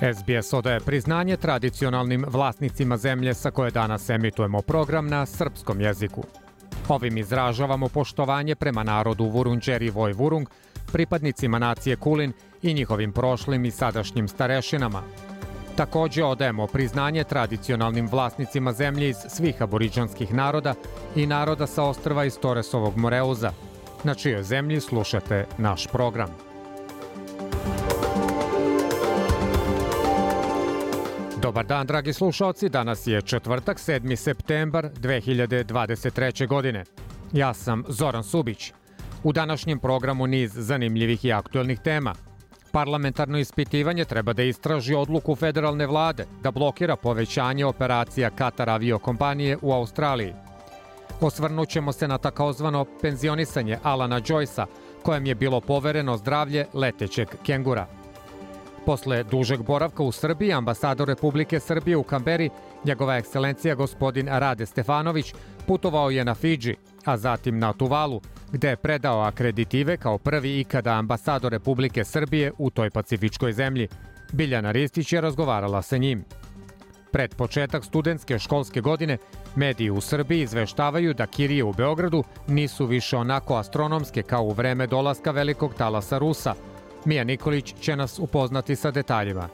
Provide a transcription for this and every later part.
SBS odaje priznanje tradicionalnim vlasnicima zemlje sa koje danas emitujemo program na srpskom jeziku. Ovim izražavamo poštovanje prema narodu Vurunđer i Vojvurung, pripadnicima nacije Kulin i njihovim prošlim i sadašnjim starešinama. Takođe odajemo priznanje tradicionalnim vlasnicima zemlje iz svih aboriđanskih naroda i naroda sa ostrva iz Toresovog Moreuza, na čijoj zemlji slušate naš program. Dobar dan, dragi slušalci. Danas je četvrtak, 7. septembar 2023. godine. Ja sam Zoran Subić. U današnjem programu niz zanimljivih i aktuelnih tema. Parlamentarno ispitivanje treba da istraži odluku federalne vlade da blokira povećanje operacija Katar aviokompanije u Australiji. Osvrnućemo se na takozvano penzionisanje Alana Joysa, kojem je bilo povereno zdravlje letećeg kengura – Posle dužeg boravka u Srbiji, ambasador Republike Srbije u Kamberi, njegova ekscelencija gospodin Rade Stefanović, putovao je na Fidži, a zatim na Tuvalu, gde je predao akreditive kao prvi ikada ambasador Republike Srbije u toj pacifičkoj zemlji. Biljana Ristić je razgovarala sa njim. Pred početak studentske školske godine, mediji u Srbiji izveštavaju da kirije u Beogradu nisu više onako astronomske kao u vreme dolaska velikog talasa Rusa – Mija Nikolić će nas upoznati sa detaljima.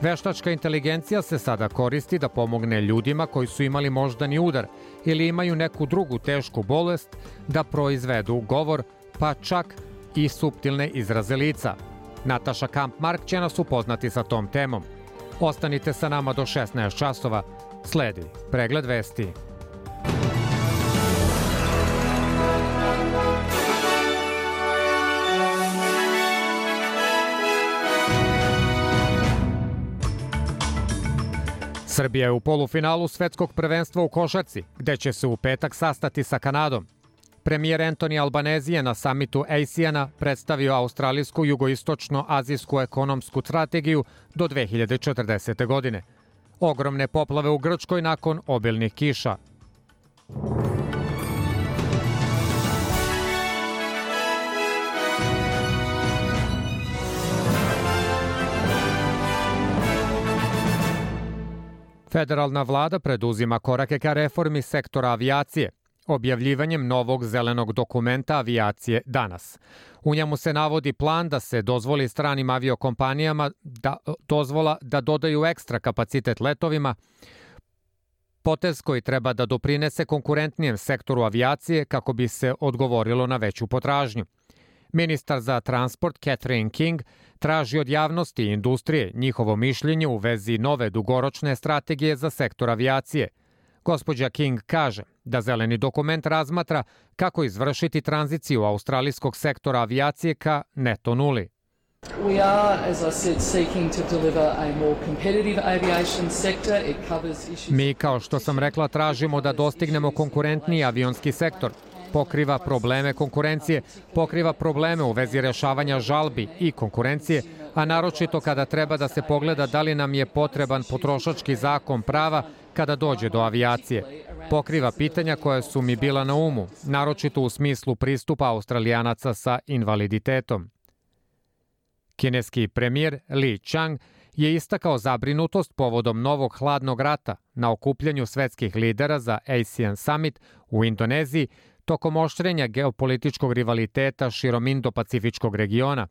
Veštačka inteligencija se sada koristi da pomogne ljudima koji su imali moždani udar ili imaju neku drugu tešku bolest da proizvedu govor, pa čak i suptilne izraze lica. Nataša Kampmark će nas upoznati sa tom temom. Ostanite sa nama do 16 časova. Sledi pregled vesti. Srbija je u polufinalu svetskog prvenstva u košarci, gde će se u petak sastati sa Kanadom. Premijer Anthony Albanese je na samitu ASEANA predstavio australijsku jugoistočno-azijsku ekonomsku strategiju do 2040. godine. Ogromne poplave u Grčkoj nakon obilnih kiša. Federalna vlada preduzima korake ka reformi sektora avijacije, objavljivanjem novog zelenog dokumenta avijacije danas. U njemu se navodi plan da se dozvoli stranim aviokompanijama da dozvola da dodaju ekstra kapacitet letovima, potez koji treba da doprinese konkurentnijem sektoru avijacije kako bi se odgovorilo na veću potražnju. Ministar za transport Catherine King traži od javnosti i industrije njihovo mišljenje u vezi nove dugoročne strategije za sektor avijacije. Gospođa King kaže da zeleni dokument razmatra kako izvršiti tranziciju australijskog sektora avijacije ka neto nuli. We are, as I said, seeking to deliver a more competitive aviation sector. It covers issues... Mi, kao što sam rekla, tražimo da dostignemo konkurentniji avionski sektor pokriva probleme konkurencije, pokriva probleme u vezi rešavanja žalbi i konkurencije, a naročito kada treba da se pogleda da li nam je potreban potrošački zakon prava kada dođe do avijacije. Pokriva pitanja koja su mi bila na umu, naročito u smislu pristupa australijanaca sa invaliditetom. Kineski premijer Li Chang je istakao zabrinutost povodom novog hladnog rata na okupljanju svetskih lidera za ASEAN Summit u Indoneziji tokom oštrenja geopolitičkog rivaliteta širom Indo-Pacifičkog regiona.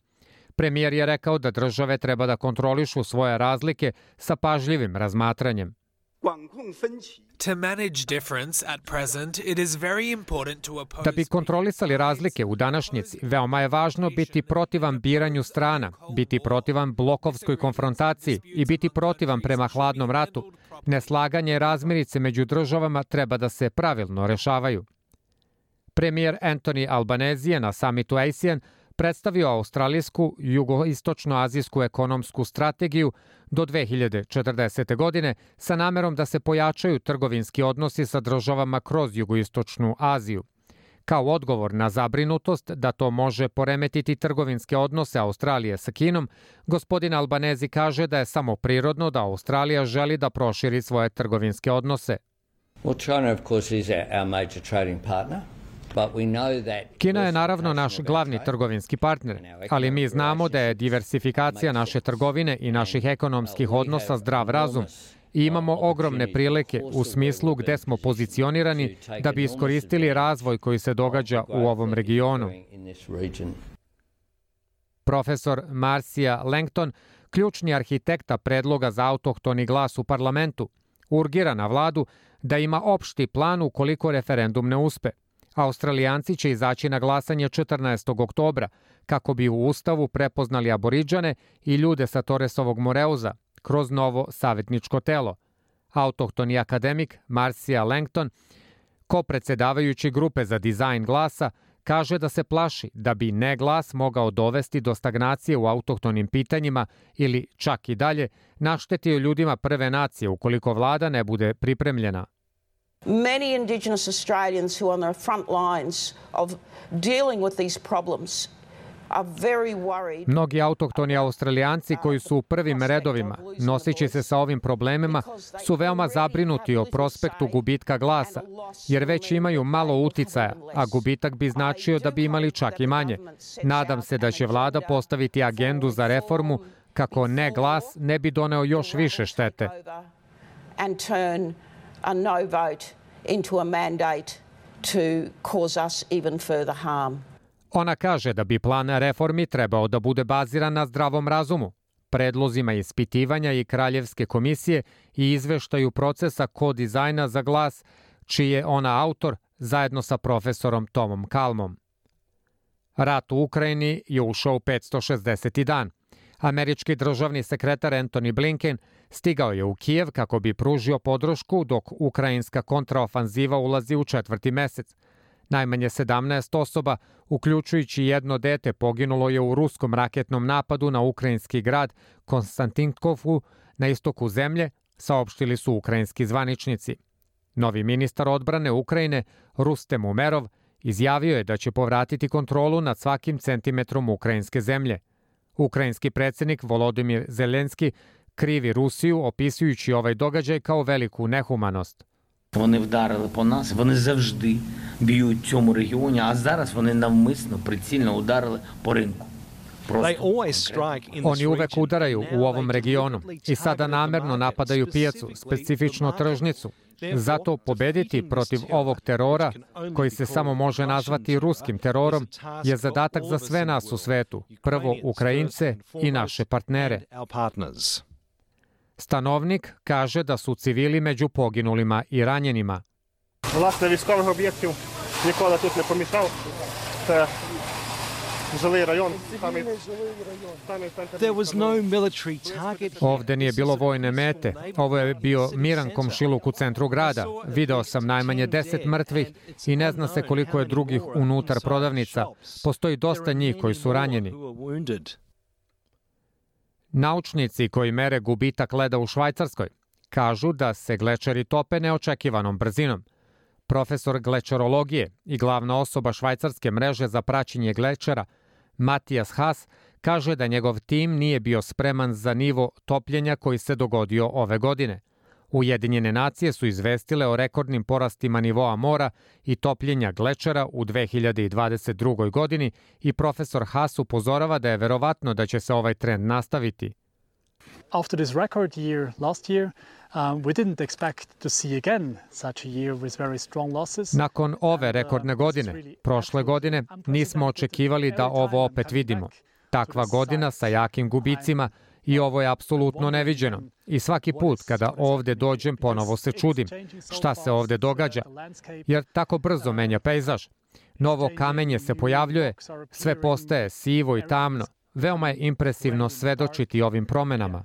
Premijer je rekao da države treba da kontrolišu svoje razlike sa pažljivim razmatranjem. Da bi kontrolisali razlike u današnjici, veoma je važno biti protivan biranju strana, biti protivan blokovskoj konfrontaciji i biti protivan prema hladnom ratu. Neslaganje razmirice među državama treba da se pravilno rešavaju. Premijer Anthony Albanese je na samitu ASEAN predstavio australijsku jugoistočno-azijsku ekonomsku strategiju do 2040. godine sa namerom da se pojačaju trgovinski odnosi sa državama kroz jugoistočnu Aziju. Kao odgovor na zabrinutost da to može poremetiti trgovinske odnose Australije sa Kinom, gospodin Albanezi kaže da je samo prirodno da Australija želi da proširi svoje trgovinske odnose. Well, China, of course, is our major trading partner. Kina je naravno naš glavni trgovinski partner, ali mi znamo da je diversifikacija naše trgovine i naših ekonomskih odnosa zdrav razum i imamo ogromne prilike u smislu gde smo pozicionirani da bi iskoristili razvoj koji se događa u ovom regionu. Profesor Marcia Langton, ključni arhitekta predloga za autohtoni glas u parlamentu, urgira na vladu da ima opšti plan ukoliko referendum ne uspe. Australijanci će izaći na glasanje 14. oktobra kako bi u Ustavu prepoznali aboriđane i ljude sa Toresovog Moreuza kroz novo savjetničko telo. Autohtoni akademik Marcia Langton, ko predsedavajući grupe za dizajn glasa, kaže da se plaši da bi ne glas mogao dovesti do stagnacije u autohtonim pitanjima ili čak i dalje naštetio ljudima prve nacije ukoliko vlada ne bude pripremljena. Many Indigenous Australians who are on the front lines of dealing with these problems Mnogi autohtoni australijanci koji su u prvim redovima, nosići se sa ovim problemima, su veoma zabrinuti o prospektu gubitka glasa, jer već imaju malo uticaja, a gubitak bi značio da bi imali čak i manje. Nadam se da će vlada postaviti agendu za reformu kako ne glas ne bi doneo još više štete. A no vote into a mandate to cause us even further harm. Ona kaže da bi plan reformi trebao da bude baziran na zdravom razumu, predlozima ispitivanja i Kraljevske komisije i izveštaju procesa kodizajna za glas, čiji je ona autor zajedno sa profesorom Tomom Kalmom. Rat u Ukrajini je ušao u 560. dan. Američki državni sekretar Anthony Blinken stigao je u Kijev kako bi pružio podršku dok ukrajinska kontraofanziva ulazi u četvrti mesec. Najmanje 17 osoba, uključujući jedno dete, poginulo je u ruskom raketnom napadu na ukrajinski grad Konstantinkovu na istoku zemlje, saopštili su ukrajinski zvaničnici. Novi ministar odbrane Ukrajine, Rustem Umerov, izjavio je da će povratiti kontrolu nad svakim centimetrom ukrajinske zemlje. Ukrajinski predsednik Volodimir Zelenski krivi Rusiju opisujući ovaj događaj kao veliku nehumanost. Вони вдарили по нас, вони завжди б'ють цьому регіоні, а зараз вони навмисно прицільно ударили по ринку. Oni uvek udaraju u ovom regionu i sada namerno napadaju pijacu, specifično tržnicu. Zato pobediti protiv ovog terora, koji se samo može nazvati ruskim terorom, je zadatak za sve nas u svetu, prvo Ukrajince i naše partnere. Stanovnik kaže da su civili među poginulima i ranjenima. Власне, військових об'єктів ніколи тут не помічав. Це жилий район. Ovde nije bilo vojne mete. Ovo je bio miran komšiluk u centru grada. Video sam najmanje 10 mrtvih i ne zna se koliko je drugih unutar prodavnica. Postoji dosta njih koji su ranjeni. Naučnici koji mere gubitak leda u Švajcarskoj kažu da se glečeri tope neočekivanom brzinom. Profesor glečerologije i glavna osoba švajcarske mreže za praćenje glečera, Matijas Haas, kaže da njegov tim nije bio spreman za nivo topljenja koji se dogodio ove godine – Ujedinjene nacije su izvestile o rekordnim porastima nivoa mora i topljenja glečera u 2022. godini i profesor Haas upozorava da je verovatno da će se ovaj trend nastaviti. After this record year last year, Um, we didn't expect to see again such a year with very strong losses. Nakon ove uh, rekordne godine, prošle godine, nismo očekivali da ovo opet vidimo. Takva godina sa jakim gubicima I ovo je apsolutno neviđeno. I svaki put kada ovde dođem ponovo se čudim šta se ovde događa, jer tako brzo menja pejzaž. Novo kamenje se pojavljuje, sve postaje sivo i tamno. Veoma je impresivno svedočiti ovim promenama.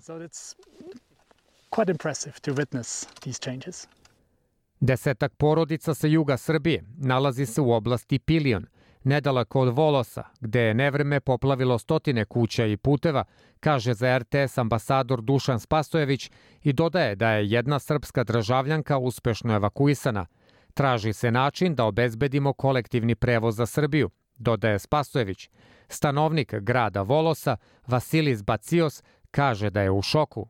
Desetak porodica sa juga Srbije nalazi se u oblasti Pilion, nedaleko od Volosa, gde je nevreme poplavilo stotine kuća i puteva, kaže za RTS ambasador Dušan Spasojević i dodaje da je jedna srpska državljanka uspešno evakuisana. Traži se način da obezbedimo kolektivni prevoz za Srbiju, dodaje Spasojević. Stanovnik grada Volosa, Vasilis Bacios, kaže da je u šoku.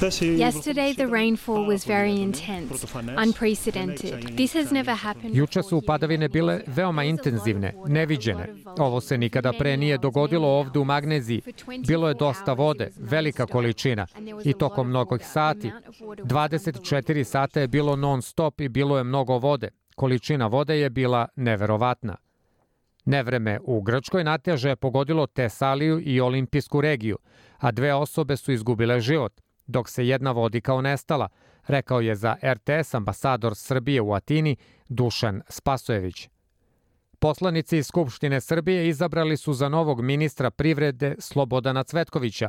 Yesterday, the rainfall was very intense, unprecedented. This has never happened Juče su padavine bile veoma intenzivne, neviđene. Ovo se nikada pre nije dogodilo ovde u Magneziji. Bilo je dosta vode, velika količina i tokom mnogih sati. 24 sata je bilo non stop i bilo je mnogo vode. Količina vode je bila neverovatna. Nevreme u Grčkoj nateže je pogodilo Tesaliju i olimpijsku regiju, a dve osobe su izgubile život – dok se jedna vodi kao nestala, rekao je za RTS ambasador Srbije u Atini Dušan Spasojević. Poslanici iz Skupštine Srbije izabrali su za novog ministra privrede Slobodana Cvetkovića.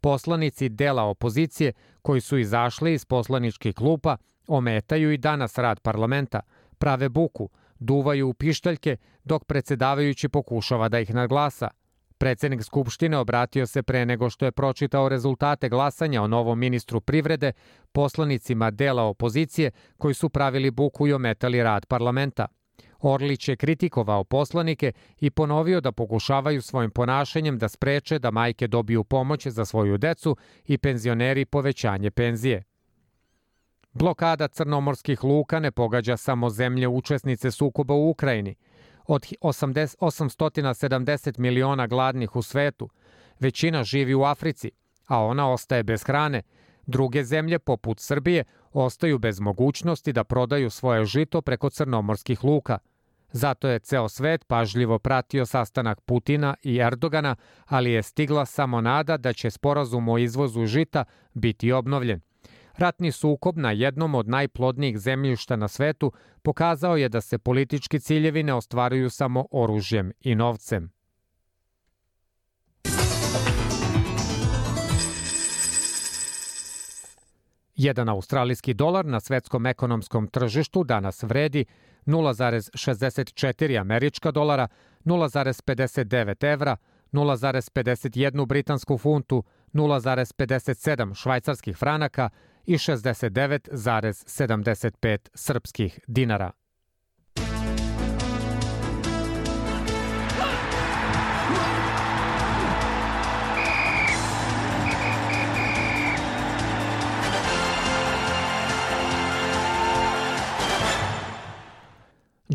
Poslanici dela opozicije koji su izašli iz poslaničkih klupa ometaju i danas rad parlamenta, prave buku, duvaju u pištaljke dok predsedavajući pokušava da ih naglasa – Predsednik Skupštine obratio se pre nego što je pročitao rezultate glasanja o novom ministru privrede poslanicima dela opozicije koji su pravili buku i ometali rad parlamenta. Orlić je kritikovao poslanike i ponovio da pokušavaju svojim ponašanjem da spreče da majke dobiju pomoć za svoju decu i penzioneri povećanje penzije. Blokada crnomorskih luka ne pogađa samo zemlje učesnice sukoba u Ukrajini – od 80, 870 miliona gladnih u svetu, većina živi u Africi, a ona ostaje bez hrane. Druge zemlje, poput Srbije, ostaju bez mogućnosti da prodaju svoje žito preko crnomorskih luka. Zato je ceo svet pažljivo pratio sastanak Putina i Erdogana, ali je stigla samo nada da će sporazum o izvozu žita biti obnovljen. Ratni sukob na jednom od najplodnijih zemljišta na svetu pokazao je da se politički ciljevi ne ostvaruju samo oružjem i novcem. Jedan australijski dolar na svetskom ekonomskom tržištu danas vredi 0,64 američka dolara, 0,59 evra, 0,51 britansku funtu, 0,57 švajcarskih franaka i 69,75 srpskih dinara.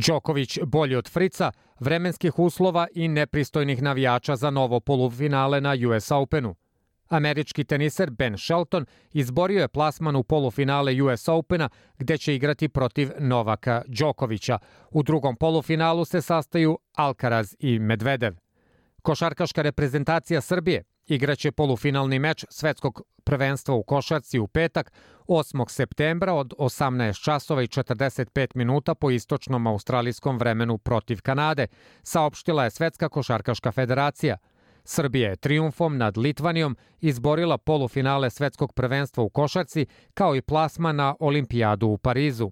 Đoković bolji od Frica, vremenskih uslova i nepristojnih navijača za novo polufinale na US Openu – Američki teniser Ben Shelton izborio je plasman u polufinale US Opena gde će igrati protiv Novaka Đokovića. U drugom polufinalu se sastaju Alcaraz i Medvedev. Košarkaška reprezentacija Srbije igraće polufinalni meč svetskog prvenstva u košarci u petak 8. septembra od 18 časova i 45 minuta po istočnom australijskom vremenu protiv Kanade, saopštila je Svetska košarkaška federacija – Srbija je triumfom nad Litvanijom izborila polufinale svetskog prvenstva u košarci kao i plasma na olimpijadu u Parizu.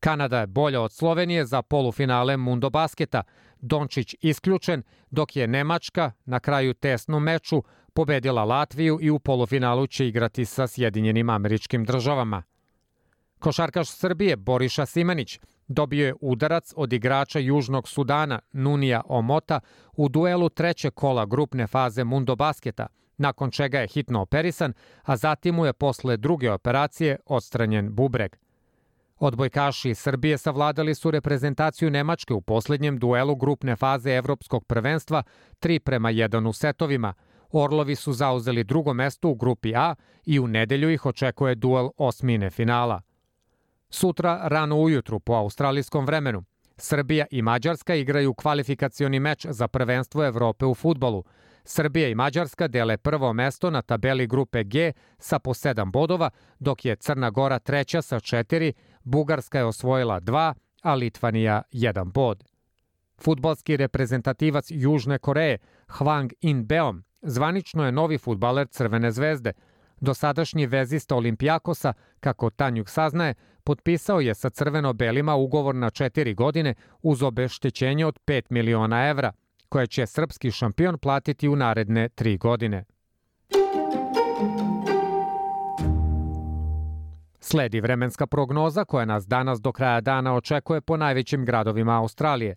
Kanada je bolja od Slovenije za polufinale Mundo basketa, Dončić isključen, dok je Nemačka na kraju tesnom meču pobedila Latviju i u polufinalu će igrati sa Sjedinjenim američkim državama. Košarkaš Srbije Boriša Simanić dobio je udarac od igrača Južnog Sudana Nunija Omota u duelu treće kola grupne faze Mundo Basketa, nakon čega je hitno operisan, a zatim mu je posle druge operacije odstranjen bubreg. Odbojkaši Srbije savladali su reprezentaciju Nemačke u poslednjem duelu grupne faze Evropskog prvenstva 3 prema 1 u setovima. Orlovi su zauzeli drugo mesto u grupi A i u nedelju ih očekuje duel osmine finala. Sutra, rano ujutru, po australijskom vremenu, Srbija i Mađarska igraju kvalifikacioni meč za prvenstvo Evrope u futbolu. Srbija i Mađarska dele prvo mesto na tabeli grupe G sa po 7 bodova, dok je Crna Gora treća sa 4, Bugarska je osvojila 2, a Litvanija 1 bod. Futbalski reprezentativac Južne Koreje Hwang In Beom zvanično je novi futbaler Crvene zvezde – Dosadašnji vezista Olimpijakosa, kako Tanjuk saznaje, potpisao je sa crveno-belima ugovor na četiri godine uz obeštećenje od 5 miliona evra, koje će srpski šampion platiti u naredne tri godine. Sledi vremenska prognoza koja nas danas do kraja dana očekuje po najvećim gradovima Australije.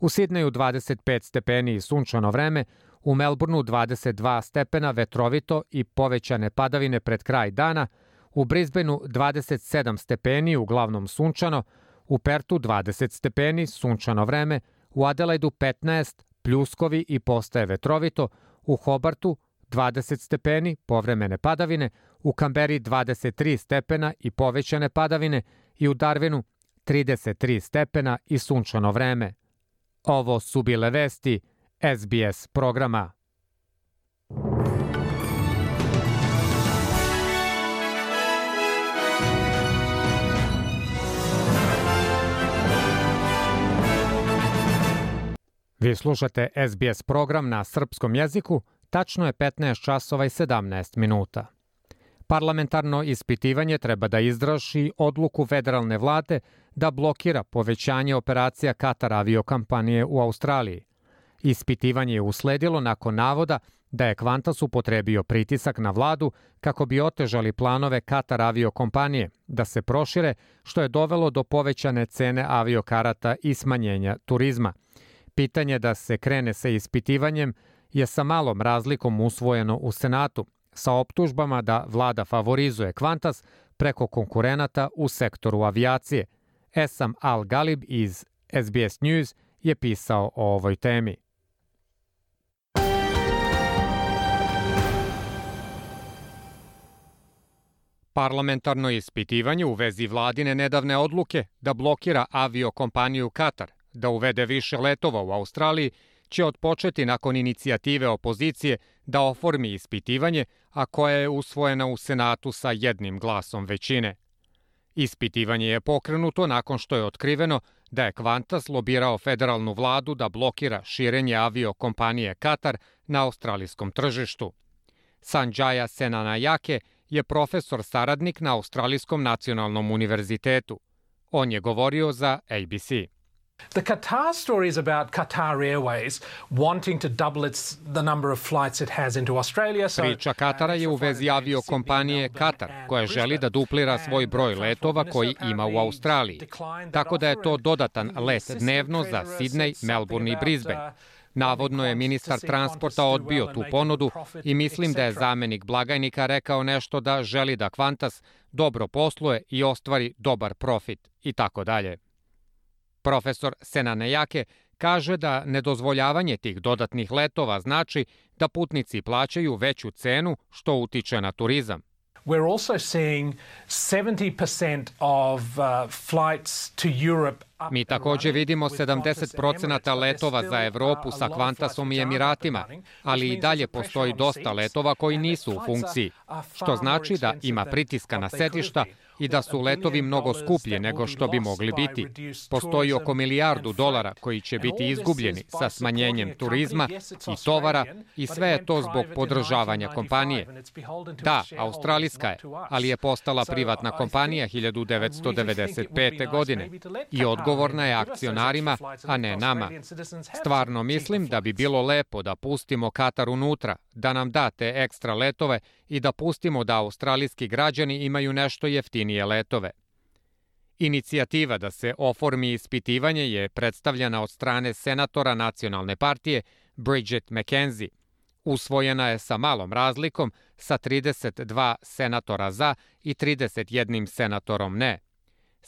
U Sidneju 25 stepeni i sunčano vreme, u Melbourneu 22 stepena vetrovito i povećane padavine pred kraj dana, u Brisbaneu 27 stepeni uglavnom sunčano, u Pertu 20 stepeni sunčano vreme, u Adelaidu 15 pljuskovi i postaje vetrovito, u Hobartu 20 stepeni povremene padavine, u Kamberi 23 stepena i povećane padavine i u Darwinu 33 stepena i sunčano vreme. Ovo su bile vesti SBS programa. Vi slušate SBS program na srpskom jeziku, tačno je 15 časova i 17 minuta. Parlamentarno ispitivanje treba da izdraši odluku federalne vlade da blokira povećanje operacija Katar aviokampanije u Australiji. Ispitivanje je usledilo nakon navoda da je Qantas upotrebio pritisak na vladu kako bi otežali planove Katar aviokompanije da se prošire, što je dovelo do povećane cene aviokarata i smanjenja turizma. Pitanje da se krene sa ispitivanjem je sa malom razlikom usvojeno u Senatu, sa optužbama da vlada favorizuje Qantas preko konkurenata u sektoru avijacije. Esam Al-Galib iz SBS News je pisao o ovoj temi. Parlamentarno ispitivanje u vezi vladine nedavne odluke da blokira aviokompaniju Katar, da uvede više letova u Australiji, će otpočeti nakon inicijative opozicije da oformi ispitivanje, a koja je usvojena u Senatu sa jednim glasom većine. Ispitivanje je pokrenuto nakon što je otkriveno da je Qantas lobirao federalnu vladu da blokira širenje avio kompanije Katar na australijskom tržištu. Sanjaya Senanayake je profesor saradnik na Australijskom nacionalnom univerzitetu. On je govorio za ABC. The Qatar story is about Qatar Airways wanting to double its the number of flights it has into Australia. So Priča Katara je u vezi avio kompanije Katar, koja želi da duplira svoj broj letova koji ima u Australiji. Tako da je to dodatan let dnevno za Sydney, Melbourne i Brisbane. Navodno je ministar transporta odbio tu ponudu i mislim da je zamenik blagajnika rekao nešto da želi da Qantas dobro posluje i ostvari dobar profit i tako dalje. Profesor Senanejake kaže da nedozvoljavanje tih dodatnih letova znači da putnici plaćaju veću cenu što utiče na turizam. We're also seeing 70% of uh, flights to Europe Mi takođe vidimo 70% letova za Evropu sa Kvantasom i Emiratima, ali i dalje postoji dosta letova koji nisu u funkciji, što znači da ima pritiska na setišta i da su letovi mnogo skuplji nego što bi mogli biti. Postoji oko milijardu dolara koji će biti izgubljeni sa smanjenjem turizma i tovara i sve je to zbog podržavanja kompanije. Da, australijska je, ali je postala privatna kompanija 1995. godine i odgovorna je akcionarima, a ne nama. Stvarno mislim da bi bilo lepo da pustimo Katar unutra, da nam date ekstra letove i da pustimo da australijski građani imaju nešto jeftinije letove. Inicijativa da se oformi ispitivanje je predstavljena od strane senatora nacionalne partije Bridget McKenzie. Usvojena je sa malom razlikom sa 32 senatora za i 31 senatorom ne.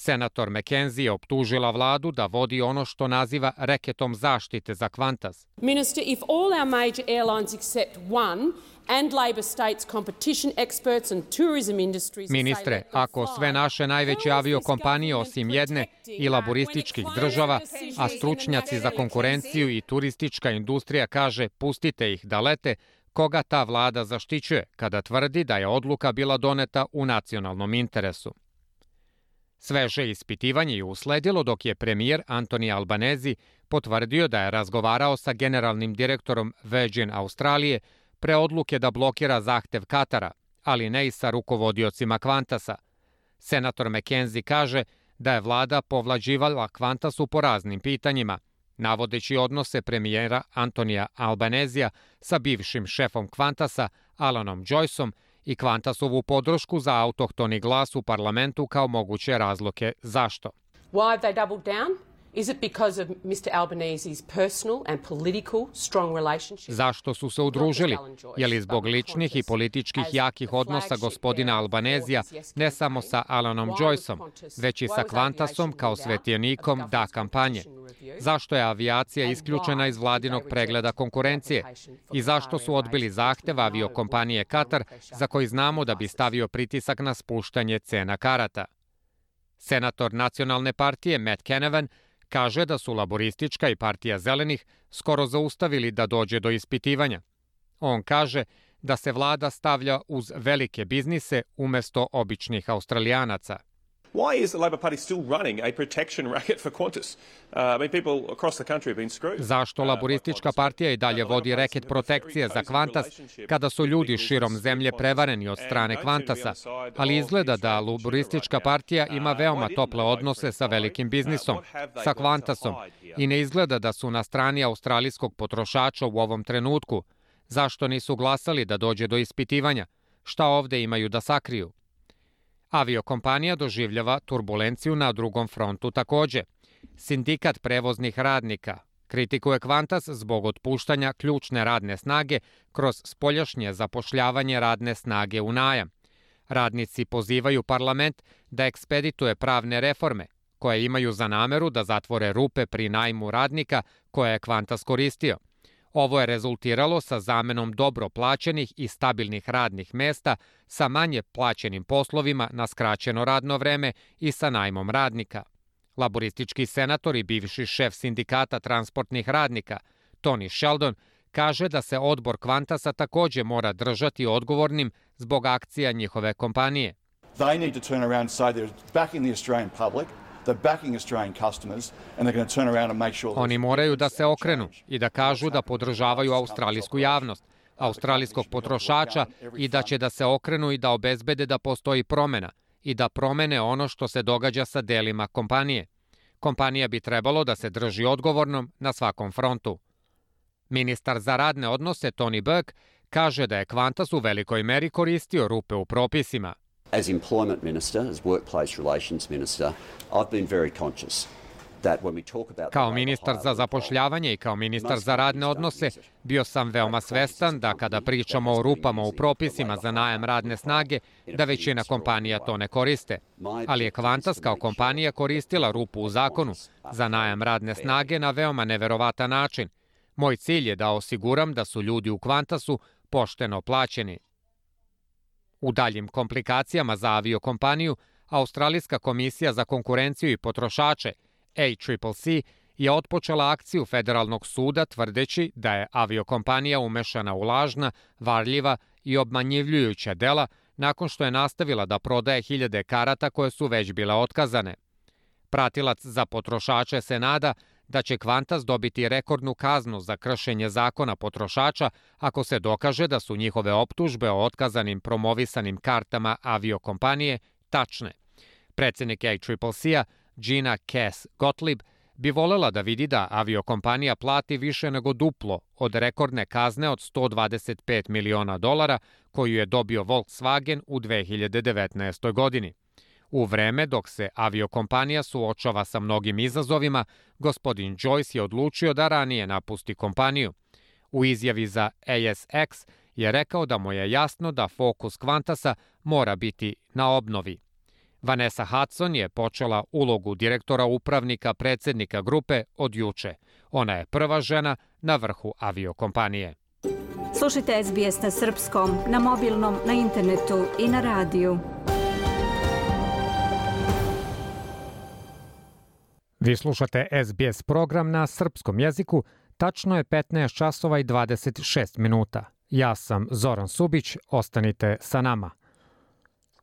Senator McKenzie je optužila vladu da vodi ono što naziva reketom zaštite za Qantas. Minister, if all our major airlines except one and Labor states competition experts and tourism industries Ministre, ako sve naše najveće aviokompanije osim jedne i laborističkih država, a stručnjaci za konkurenciju i turistička industrija kaže pustite ih da lete, koga ta vlada zaštićuje kada tvrdi da je odluka bila doneta u nacionalnom interesu. Sveže ispitivanje je usledilo dok je premijer Antoni Albanezi potvrdio da je razgovarao sa generalnim direktorom Virgin Australije pre odluke da blokira zahtev Katara, ali ne i sa rukovodiocima Kvantasa. Senator McKenzie kaže da je vlada povlađivala Kvantasu po raznim pitanjima, navodeći odnose premijera Antonija Albanezija sa bivšim šefom Kvantasa Alanom Joyceom i Kvantasovu podršku za autohtoni glas u parlamentu kao moguće razloke zašto. Why have they doubled down? Is it because of Mr Albanese's personal and political strong relationship? Zašto su se udružili? Je li zbog ličnih i političkih jakih odnosa gospodina Albanezija ne samo sa Alanom Joyceom, već i sa Kvantasom kao svetijenikom da kampanje? Zašto je avijacija isključena iz vladinog pregleda konkurencije? I zašto su odbili zahtev aviokompanije Katar za koji znamo da bi stavio pritisak na spuštanje cena karata? Senator nacionalne partije Matt Kenevan Kaže da su laboristička i partija zelenih skoro zaustavili da dođe do ispitivanja. On kaže da se vlada stavlja uz velike biznise umesto običnih australijanaca. Why is the Labor Party still running a protection racket for Qantas? Uh, I mean, people across the country have been screwed. Zašto uh, laboristička partija i dalje vodi reket protekcije za Qantas kada su ljudi širom zemlje prevareni od strane Qantasa, ali izgleda da laboristička partija ima uh, veoma tople odnose sa velikim biznisom, sa Qantasom i ne izgleda da su na strani australijskog potrošača u ovom trenutku. Zašto nisu glasali da dođe do ispitivanja? Šta ovde imaju da sakriju? Aviokompanija doživljava turbulenciju na drugom frontu takođe. Sindikat prevoznih radnika kritikuje Kvantas zbog otpuštanja ključne radne snage kroz spoljašnje zapošljavanje radne snage u najam. Radnici pozivaju parlament da ekspedituje pravne reforme, koje imaju za nameru da zatvore rupe pri najmu radnika koje je Kvantas koristio. Ovo je rezultiralo sa zamenom dobro plaćenih i stabilnih radnih mesta sa manje plaćenim poslovima na skraćeno radno vreme i sa najmom radnika. Laboristički senator i bivši šef sindikata transportnih radnika, Tony Sheldon, kaže da se odbor Kvantasa takođe mora držati odgovornim zbog akcija njihove kompanije. They need to turn around and say they're backing the Australian public Oni moraju da se okrenu i da kažu da podržavaju australijsku javnost, australijskog potrošača i da će da se okrenu i da obezbede da postoji promena i da promene ono što se događa sa delima kompanije. Kompanija bi trebalo da se drži odgovornom na svakom frontu. Ministar za radne odnose Tony Burke kaže da je Qantas u velikoj meri koristio rupe u propisima – As employment minister, as workplace relations minister, I've been very conscious Kao ministar za zapošljavanje i kao ministar za radne odnose bio sam veoma svestan da kada pričamo o rupama u propisima za najam radne snage, da većina kompanija to ne koriste. Ali je Kvantas kao kompanija koristila rupu u zakonu za najam radne snage na veoma neverovatan način. Moj cilj je da osiguram da su ljudi u Kvantasu pošteno plaćeni. U daljim komplikacijama za aviokompaniju, Australijska komisija za konkurenciju i potrošače, ACCC, je otpočela akciju federalnog suda tvrdeći da je aviokompanija umešana u lažna, varljiva i obmanjivljujuća dela nakon što je nastavila da prodaje hiljade karata koje su već bile otkazane. Pratilac za potrošače se nada da će Kvantas dobiti rekordnu kaznu za kršenje zakona potrošača ako se dokaže da su njihove optužbe o otkazanim promovisanim kartama aviokompanije tačne. Predsednik ACCC-a Gina Cass Gottlieb bi volela da vidi da aviokompanija plati više nego duplo od rekordne kazne od 125 miliona dolara koju je dobio Volkswagen u 2019. godini. U vreme dok se aviokompanija suočava sa mnogim izazovima, gospodin Joyce je odlučio da ranije napusti kompaniju. U izjavi za ASX je rekao da mu je jasno da fokus Qantasa mora biti na obnovi. Vanessa Hudson je počela ulogu direktora upravnika predsednika grupe od juče. Ona je prva žena na vrhu aviokompanije. Slušajte SBS na srpskom, na mobilnom, na internetu i na radiju. Vi slušate SBS program na srpskom jeziku, tačno je 15 časova i 26 minuta. Ja sam Zoran Subić, ostanite sa nama.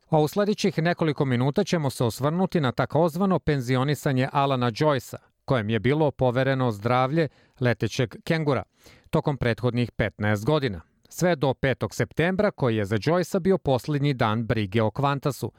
A u sledećih nekoliko minuta ćemo se osvrnuti na takozvano penzionisanje Alana Joyce'a, kojem je bilo povereno zdravlje letećeg kengura tokom prethodnih 15 godina. sve do 5. septembra koji je za Joyce bio posljednji dan brige o Kvantasu.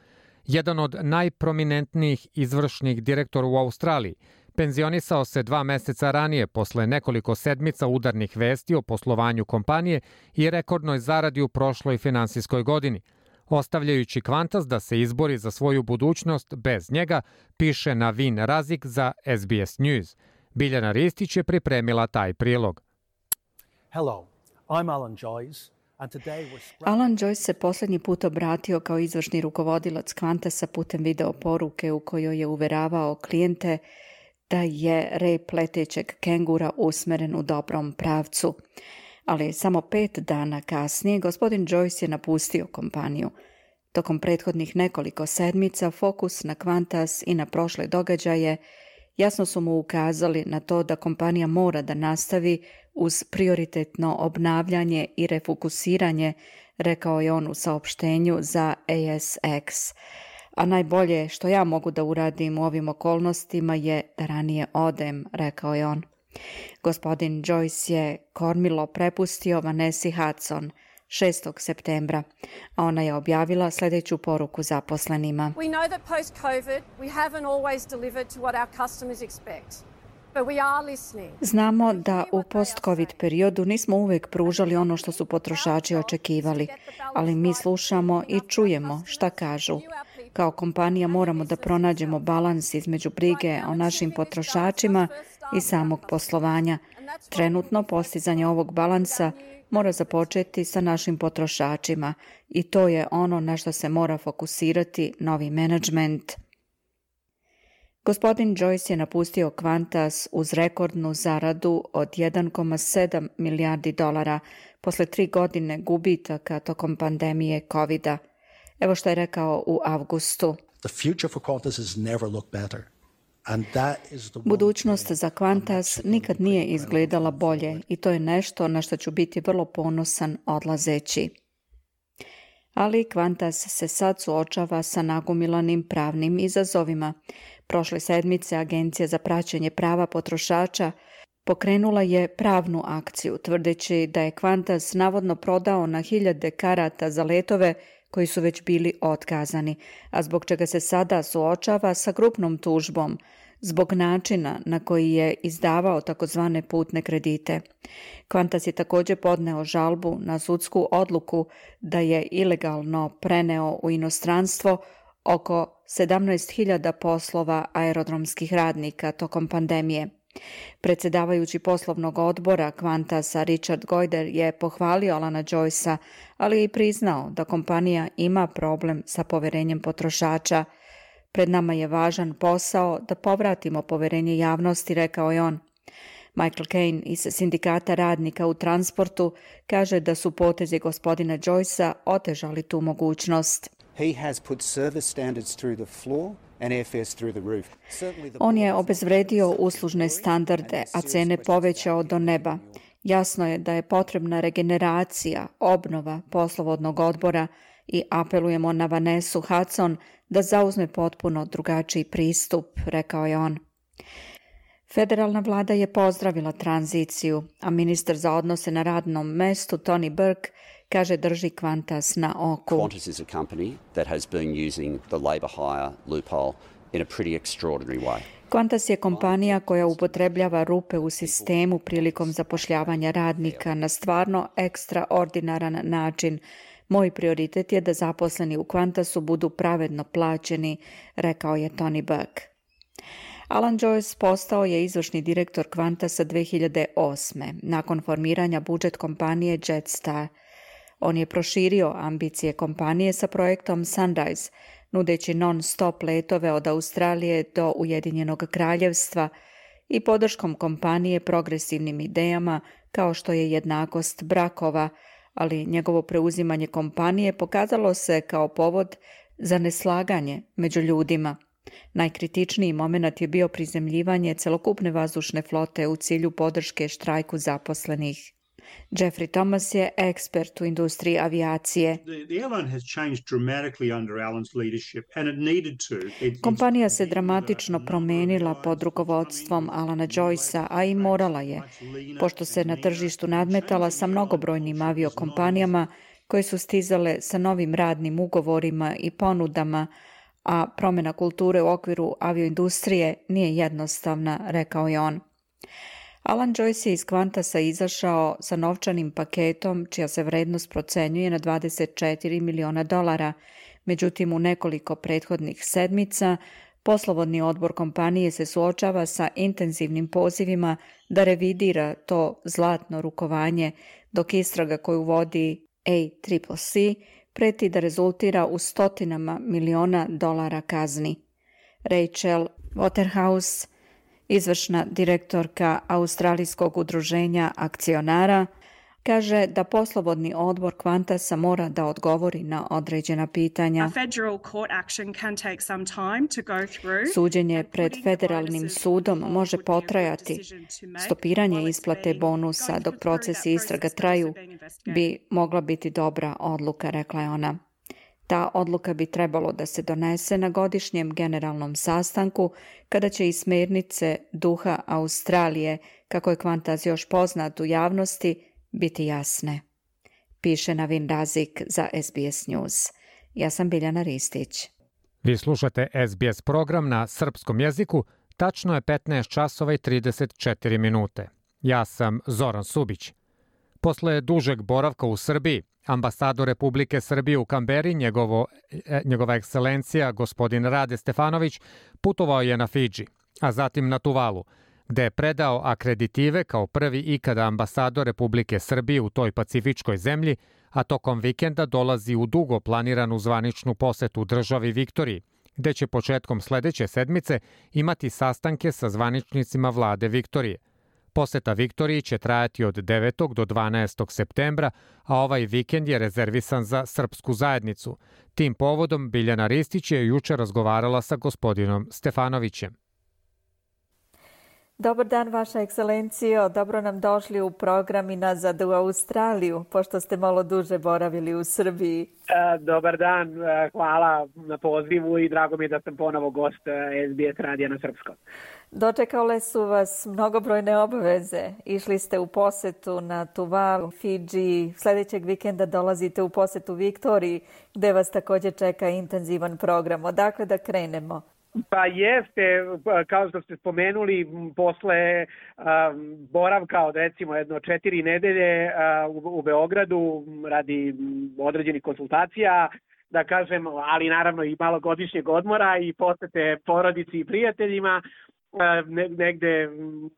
Jedan od najprominentnijih izvršnih direktora u Australiji, penzionisao se dva meseca ranije posle nekoliko sedmica udarnih vesti o poslovanju kompanije i rekordnoj zaradi u prošloj finansijskoj godini. Ostavljajući Kvantas da se izbori za svoju budućnost bez njega, piše na Vin Razik za SBS News. Biljana Ristić je pripremila taj prilog. Hello, I'm Alan Joyce. Alan Joyce se posljednji put obratio kao izvršni rukovodilac Kvantasa putem video poruke u kojoj je uveravao klijente da je rep letećeg kengura usmeren u dobrom pravcu. Ali samo pet dana kasnije gospodin Joyce je napustio kompaniju. Tokom prethodnih nekoliko sedmica fokus na Kvantas i na prošle događaje jasno su mu ukazali na to da kompanija mora da nastavi uz prioritetno obnavljanje i refokusiranje, rekao je on u saopštenju za ASX. A najbolje što ja mogu da uradim u ovim okolnostima je da ranije odem, rekao je on. Gospodin Joyce je kormilo prepustio Vanessa Hudson 6. septembra, a ona je objavila sljedeću poruku zaposlenima. We know that post-COVID we haven't always delivered to what our customers expect. Znamo da u post-covid periodu nismo uvijek pružali ono što su potrošači očekivali, ali mi slušamo i čujemo šta kažu. Kao kompanija moramo da pronađemo balans između brige o našim potrošačima i samog poslovanja. Trenutno postizanje ovog balansa mora započeti sa našim potrošačima i to je ono na što se mora fokusirati novi menadžment. Gospodin Joyce je napustio Qantas uz rekordnu zaradu od 1,7 milijardi dolara posle tri godine gubitaka tokom pandemije covid -a. Evo što je rekao u avgustu. Budućnost za Qantas nikad nije izgledala bolje i to je nešto na što ću biti vrlo ponosan odlazeći. Ali Qantas se sad suočava sa nagumilanim pravnim izazovima. Prošle sedmice Agencija za praćenje prava potrošača pokrenula je pravnu akciju, tvrdeći da je Qantas navodno prodao na hiljade karata za letove koji su već bili otkazani, a zbog čega se sada suočava sa grupnom tužbom zbog načina na koji je izdavao takozvane putne kredite. Kvantas je također podneo žalbu na sudsku odluku da je ilegalno preneo u inostranstvo oko 17.000 poslova aerodromskih radnika tokom pandemije. Predsjedavajući poslovnog odbora Kvantasa Richard Goider je pohvalio Alana Joycea, ali i priznao da kompanija ima problem sa poverenjem potrošača. Pred nama je važan posao da povratimo poverenje javnosti, rekao je on. Michael Kane iz sindikata radnika u transportu kaže da su potezi gospodina Joycea otežali tu mogućnost. He has put service standards through the floor on je obezvredio uslužne standarde, a cene povećao do neba. Jasno je da je potrebna regeneracija, obnova poslovodnog odbora i apelujemo na Vanesu Hudson da zauzme potpuno drugačiji pristup, rekao je on. Federalna vlada je pozdravila tranziciju, a ministar za odnose na radnom mestu Tony Burke kaže drži Qantas na oku. Qantas is a company that has been using the labor hire loophole in a pretty extraordinary way. Qantas je kompanija koja upotrebljava rupe u sistemu prilikom zapošljavanja radnika na stvarno ekstraordinaran način. Moj prioritet je da zaposleni u Qantasu budu pravedno plaćeni, rekao je Tony Buck. Alan Joyce postao je izvršni direktor Qantasa 2008. nakon formiranja budžet kompanije Jetstar – on je proširio ambicije kompanije sa projektom Sunrise, nudeći non-stop letove od Australije do Ujedinjenog kraljevstva i podrškom kompanije progresivnim idejama kao što je jednakost brakova, ali njegovo preuzimanje kompanije pokazalo se kao povod za neslaganje među ljudima. Najkritičniji moment je bio prizemljivanje celokupne vazdušne flote u cilju podrške štrajku zaposlenih. Jeffrey Thomas je ekspert u industriji avijacije. Kompanija se dramatično promenila pod rukovodstvom Alana Joycea, a i morala je, pošto se na tržištu nadmetala sa mnogobrojnim aviokompanijama koje su stizale sa novim radnim ugovorima i ponudama, a promjena kulture u okviru avioindustrije nije jednostavna, rekao je on. Alan Joyce je iz Kvantasa izašao sa novčanim paketom čija se vrednost procenjuje na 24 miliona dolara, međutim u nekoliko prethodnih sedmica poslovodni odbor kompanije se suočava sa intenzivnim pozivima da revidira to zlatno rukovanje, dok istraga koju vodi ACCC preti da rezultira u stotinama miliona dolara kazni. Rachel Waterhouse, izvršna direktorka Australijskog udruženja akcionara, kaže da poslovodni odbor Kvantasa mora da odgovori na određena pitanja. Suđenje pred federalnim sudom može potrajati. Stopiranje isplate bonusa dok procesi istraga traju bi mogla biti dobra odluka, rekla je ona. Ta odluka bi trebalo da se donese na godišnjem generalnom sastanku, kada će i smernice duha Australije, kako je Kvantaz još poznat u javnosti, biti jasne. Piše Navin Razik za SBS News. Ja sam Biljana Ristić. Vi slušate SBS program na srpskom jeziku. Tačno je 15 časova i 34 minute. Ja sam Zoran Subić. Posle dužeg boravka u Srbiji, ambasador Republike Srbije u Kamberi, njegovo, e, njegova ekscelencija, gospodin Rade Stefanović, putovao je na Fidži, a zatim na Tuvalu – gde je predao akreditive kao prvi ikada ambasador Republike Srbije u toj pacifičkoj zemlji, a tokom vikenda dolazi u dugo planiranu zvaničnu posetu državi Viktoriji, gde će početkom sledeće sedmice imati sastanke sa zvaničnicima vlade Viktorije. Poseta Viktoriji će trajati od 9. do 12. septembra, a ovaj vikend je rezervisan za srpsku zajednicu. Tim povodom Biljana Ristić je juče razgovarala sa gospodinom Stefanovićem. Dobar dan, Vaša ekscelencijo. Dobro nam došli u program i nazad u Australiju, pošto ste malo duže boravili u Srbiji. E, dobar dan, e, hvala na pozivu i drago mi je da sam ponovo gost e, SBS radija na Srpskom. Dočekale su vas mnogobrojne obaveze. Išli ste u posetu na Tuvalu, Fiji. Sledećeg vikenda dolazite u posetu Viktoriji, gde vas takođe čeka intenzivan program. Odakle da krenemo? Pa jeste, kao što ste spomenuli, posle um, boravka od recimo jedno četiri nedelje uh, u, u Beogradu radi određenih konsultacija, da kažem, ali naravno i malo godišnjeg odmora i posete porodici i prijateljima, uh, negde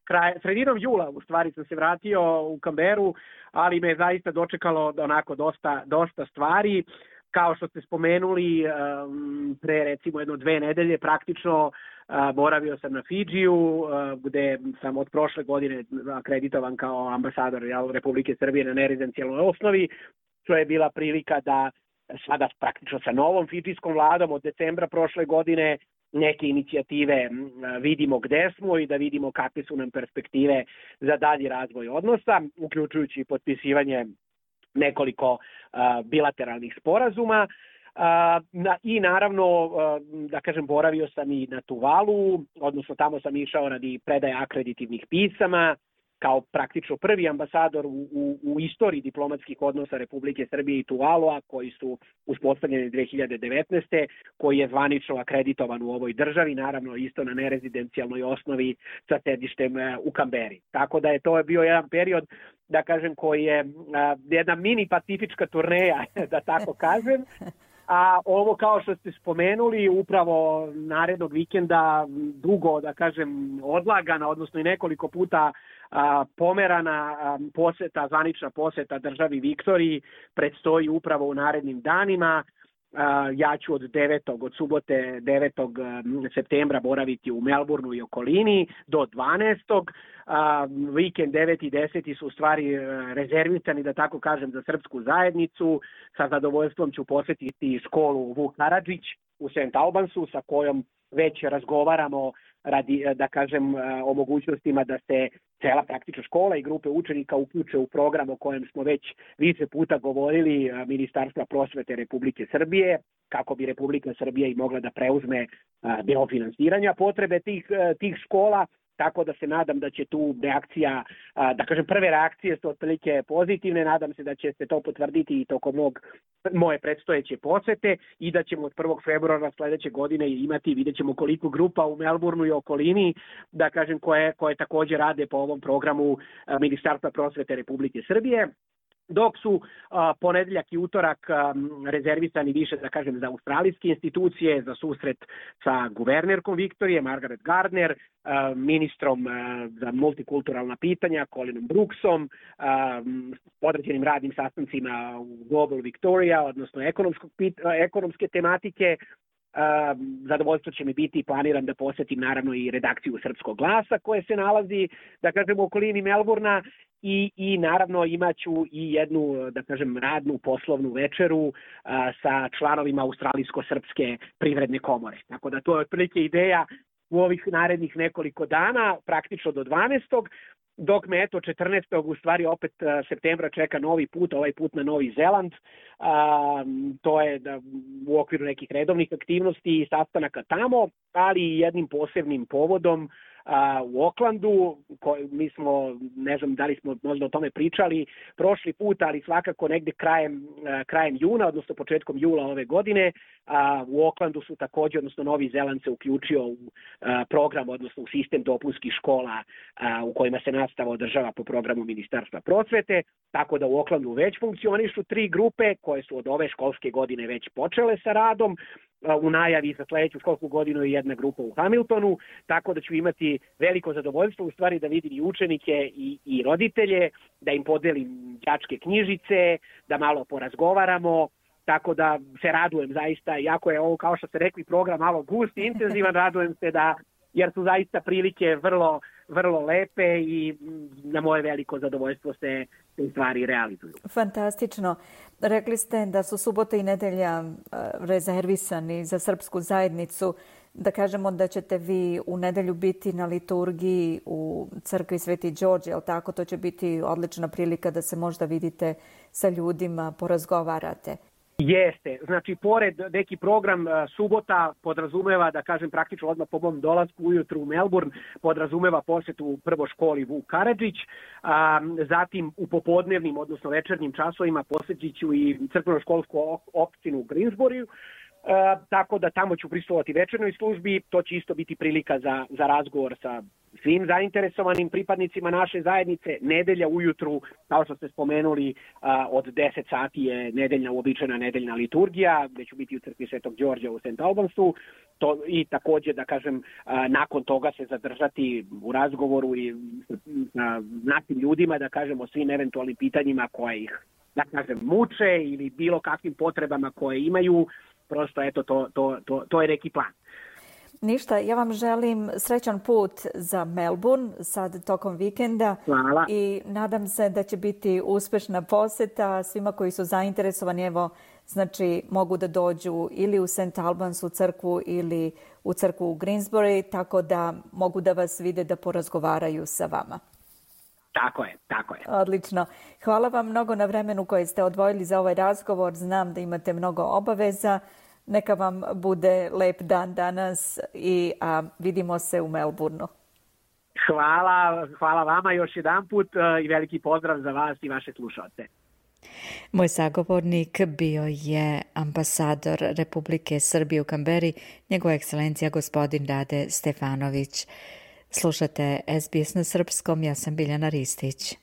kraj, sredinom jula u stvari sam se vratio u Kamberu, ali me zaista dočekalo onako dosta, dosta stvari. Kao što ste spomenuli, um, pre recimo jedno dve nedelje praktično uh, boravio sam na Fidžiju, uh, gde sam od prošle godine akreditovan kao ambasador Republike Srbije na nerezidencijalnoj osnovi, što je bila prilika da sada praktično sa novom fidžijskom vladom od decembra prošle godine neke inicijative vidimo gde smo i da vidimo kakve su nam perspektive za dalji razvoj odnosa, uključujući potpisivanje nekoliko bilateralnih sporazuma. Na, I naravno, da kažem, boravio sam i na Tuvalu, odnosno tamo sam išao radi predaje akreditivnih pisama, kao praktično prvi ambasador u, u, u istoriji diplomatskih odnosa Republike Srbije i Tuvalua, koji su uspostavljeni 2019. koji je zvanično akreditovan u ovoj državi, naravno isto na nerezidencijalnoj osnovi sa sedištem e, u Kamberi. Tako da je to bio jedan period, da kažem, koji je jedna mini pacifička turneja, da tako kažem, A ovo kao što ste spomenuli, upravo narednog vikenda dugo, da kažem, odlagana, odnosno i nekoliko puta a, pomerana poseta, zvanična poseta državi Viktoriji predstoji upravo u narednim danima. Ja ću od 9. od subote 9. septembra boraviti u Melbourneu i okolini do 12. A, vikend 9. i 10. su u stvari e, rezervisani, da tako kažem, za srpsku zajednicu. Sa zadovoljstvom ću posetiti školu Vuk Karadžić u St. Albansu sa kojom već razgovaramo radi, da kažem, o mogućnostima da se cela praktično škola i grupe učenika uključe u program o kojem smo već više puta govorili Ministarstva prosvete Republike Srbije, kako bi Republika Srbija i mogla da preuzme deo finansiranja potrebe tih, tih škola, tako da se nadam da će tu reakcija, da kažem prve reakcije su otprilike pozitivne, nadam se da će se to potvrditi i tokom mog, moje predstojeće posete i da ćemo od 1. februara sledeće godine imati, vidjet ćemo koliko grupa u Melbourneu i okolini, da kažem koje, koje takođe rade po ovom programu Ministarstva prosvete Republike Srbije dok su a, ponedeljak i utorak a, rezervisani više, da kažem, za australijske institucije, za susret sa guvernerkom Viktorije, Margaret Gardner, a, ministrom a, za multikulturalna pitanja, Colinom Brooksom, a, određenim radnim sastancima u Global Victoria, odnosno ekonomske tematike, zadovoljstvo će mi biti planiram da posetim naravno i redakciju Srpskog glasa koje se nalazi, da kažem, u okolini Melburna i, i naravno imaću i jednu, da kažem, radnu poslovnu večeru a, sa članovima Australijsko-srpske privredne komore. Tako da to je otprilike ideja u ovih narednih nekoliko dana, praktično do 12 dok me eto 14. u stvari opet septembra čeka novi put, ovaj put na Novi Zeland. A, to je da, u okviru nekih redovnih aktivnosti i sastanaka tamo, ali i jednim posebnim povodom a, u Oklandu, ko, mi smo, ne znam da li smo možda o tome pričali prošli put, ali svakako negde krajem, a, krajem juna, odnosno početkom jula ove godine, a, u Oklandu su takođe, odnosno Novi Zeland se uključio u a, program, odnosno u sistem dopunskih škola a, u kojima se nastava održava po programu Ministarstva prosvete, tako da u Oklandu već funkcionišu tri grupe koje su od ove školske godine već počele sa radom, u najavi za sledeću školsku godinu je jedna grupa u Hamiltonu, tako da ću imati veliko zadovoljstvo u stvari da vidim i učenike i, i roditelje, da im podelim đačke knjižice, da malo porazgovaramo, tako da se radujem zaista, iako je ovo kao što ste rekli program malo gust i intenzivan, radujem se da jer su zaista prilike vrlo, vrlo lepe i na moje veliko zadovoljstvo se te stvari realizuju. Fantastično. Rekli ste da su subota i nedelja rezervisani za srpsku zajednicu. Da kažemo da ćete vi u nedelju biti na liturgiji u crkvi Sveti Đorđe, ali tako? To će biti odlična prilika da se možda vidite sa ljudima, porazgovarate. Jeste. Znači, pored neki program subota podrazumeva, da kažem praktično odmah po mom dolasku ujutru u Melbourne, podrazumeva posetu prvo školi Vuk Karadžić, a, zatim u popodnevnim, odnosno večernjim časovima posetit ću i crkveno-školsku opštinu u Greensburyu, E, tako da tamo ću pristovati večernoj službi, to će isto biti prilika za, za razgovor sa svim zainteresovanim pripadnicima naše zajednice. Nedelja ujutru, kao što ste spomenuli, od 10 sati je nedeljna uobičajena nedeljna liturgija, gde ću biti u crkvi Svetog Đorđa u St. Albansu. To, I takođe, da kažem, nakon toga se zadržati u razgovoru i sa našim ljudima, da kažem, o svim eventualnim pitanjima koje ih da kažem, muče ili bilo kakvim potrebama koje imaju, prosto eto to, to, to, to je neki plan. Ništa, ja vam želim srećan put za Melbourne sad tokom vikenda. Hvala. I nadam se da će biti uspešna poseta svima koji su zainteresovani. Evo, znači mogu da dođu ili u St. Albans u crkvu ili u crkvu u Greensbury, tako da mogu da vas vide da porazgovaraju sa vama. Tako je, tako je. Odlično. Hvala vam mnogo na vremenu koje ste odvojili za ovaj razgovor. Znam da imate mnogo obaveza. Neka vam bude lep dan danas i a, vidimo se u Melbourneu. Hvala, hvala vama još jedan put e, i veliki pozdrav za vas i vaše slušalce. Moj sagovornik bio je ambasador Republike Srbije u Kamberi, njegova ekscelencija gospodin Rade Stefanović. Slušate SBS na srpskom, ja sam Biljana Ristić.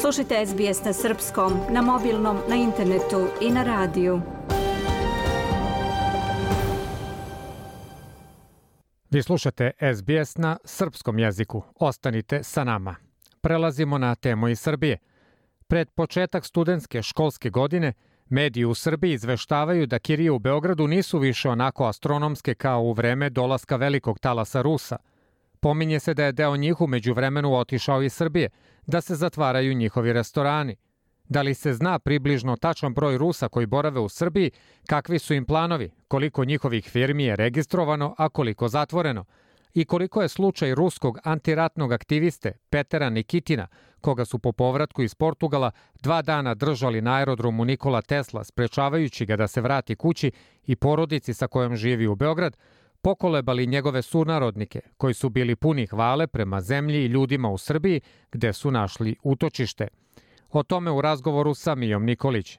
Slušajte SBS na srpskom, na mobilnom, na internetu i na radiju. Vi slušate SBS na srpskom jeziku. Ostanite sa nama. Prelazimo na temu iz Srbije. Pred početak studentske školske godine mediji u Srbiji izveštavaju da kirije u Beogradu nisu više onako astronomske kao u vreme dolaska velikog talasa Rusa. Pominje se da je deo njih umeđu vremenu otišao iz Srbije, da se zatvaraju njihovi restorani. Da li se zna približno tačan broj Rusa koji borave u Srbiji, kakvi su im planovi, koliko njihovih firmi je registrovano, a koliko zatvoreno? I koliko je slučaj ruskog antiratnog aktiviste Petera Nikitina, koga su po povratku iz Portugala dva dana držali na aerodromu Nikola Tesla, sprečavajući ga da se vrati kući i porodici sa kojom živi u Beograd, pokolebali njegove sunarodnike, koji su bili puni hvale prema zemlji i ljudima u Srbiji, gde su našli utočište. O tome u razgovoru sa Mijom Nikolić.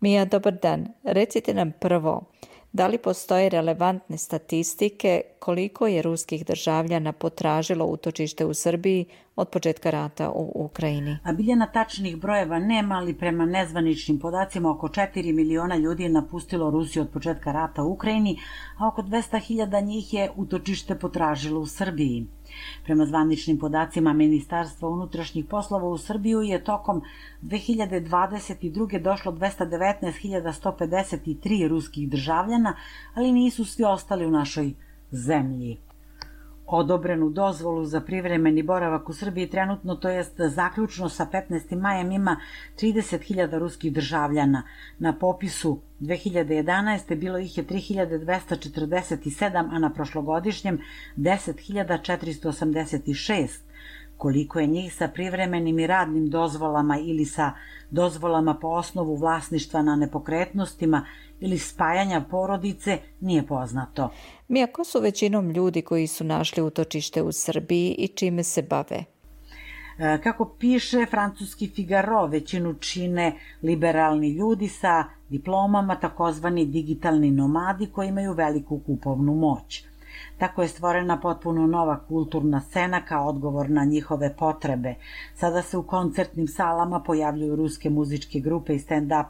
Mija, dobar dan. Recite nam prvo, da li postoje relevantne statistike koliko je ruskih državljana potražilo utočište u Srbiji od početka rata u Ukrajini? A biljena tačnih brojeva nema, ali prema nezvaničnim podacima oko 4 miliona ljudi je napustilo Rusiju od početka rata u Ukrajini, a oko 200.000 njih je utočište potražilo u Srbiji. Prema zvaničnim podacima Ministarstva unutrašnjih poslova u Srbiju je tokom 2022. došlo 219.153 ruskih državljana, ali nisu svi ostali u našoj zemlji odobrenu dozvolu za privremeni boravak u Srbiji trenutno, to jest zaključno sa 15. majem ima 30.000 ruskih državljana. Na popisu 2011. bilo ih je 3247, a na prošlogodišnjem 10.486 koliko je njih sa privremenim i radnim dozvolama ili sa dozvolama po osnovu vlasništva na nepokretnostima ili spajanja porodice nije poznato. Mija, ko su većinom ljudi koji su našli utočište u Srbiji i čime se bave? E, kako piše francuski Figaro, većinu čine liberalni ljudi sa diplomama, takozvani digitalni nomadi koji imaju veliku kupovnu moć. Tako je stvorena potpuno nova kulturna scena kao odgovor na njihove potrebe. Sada se u koncertnim salama pojavljuju ruske muzičke grupe i stand-up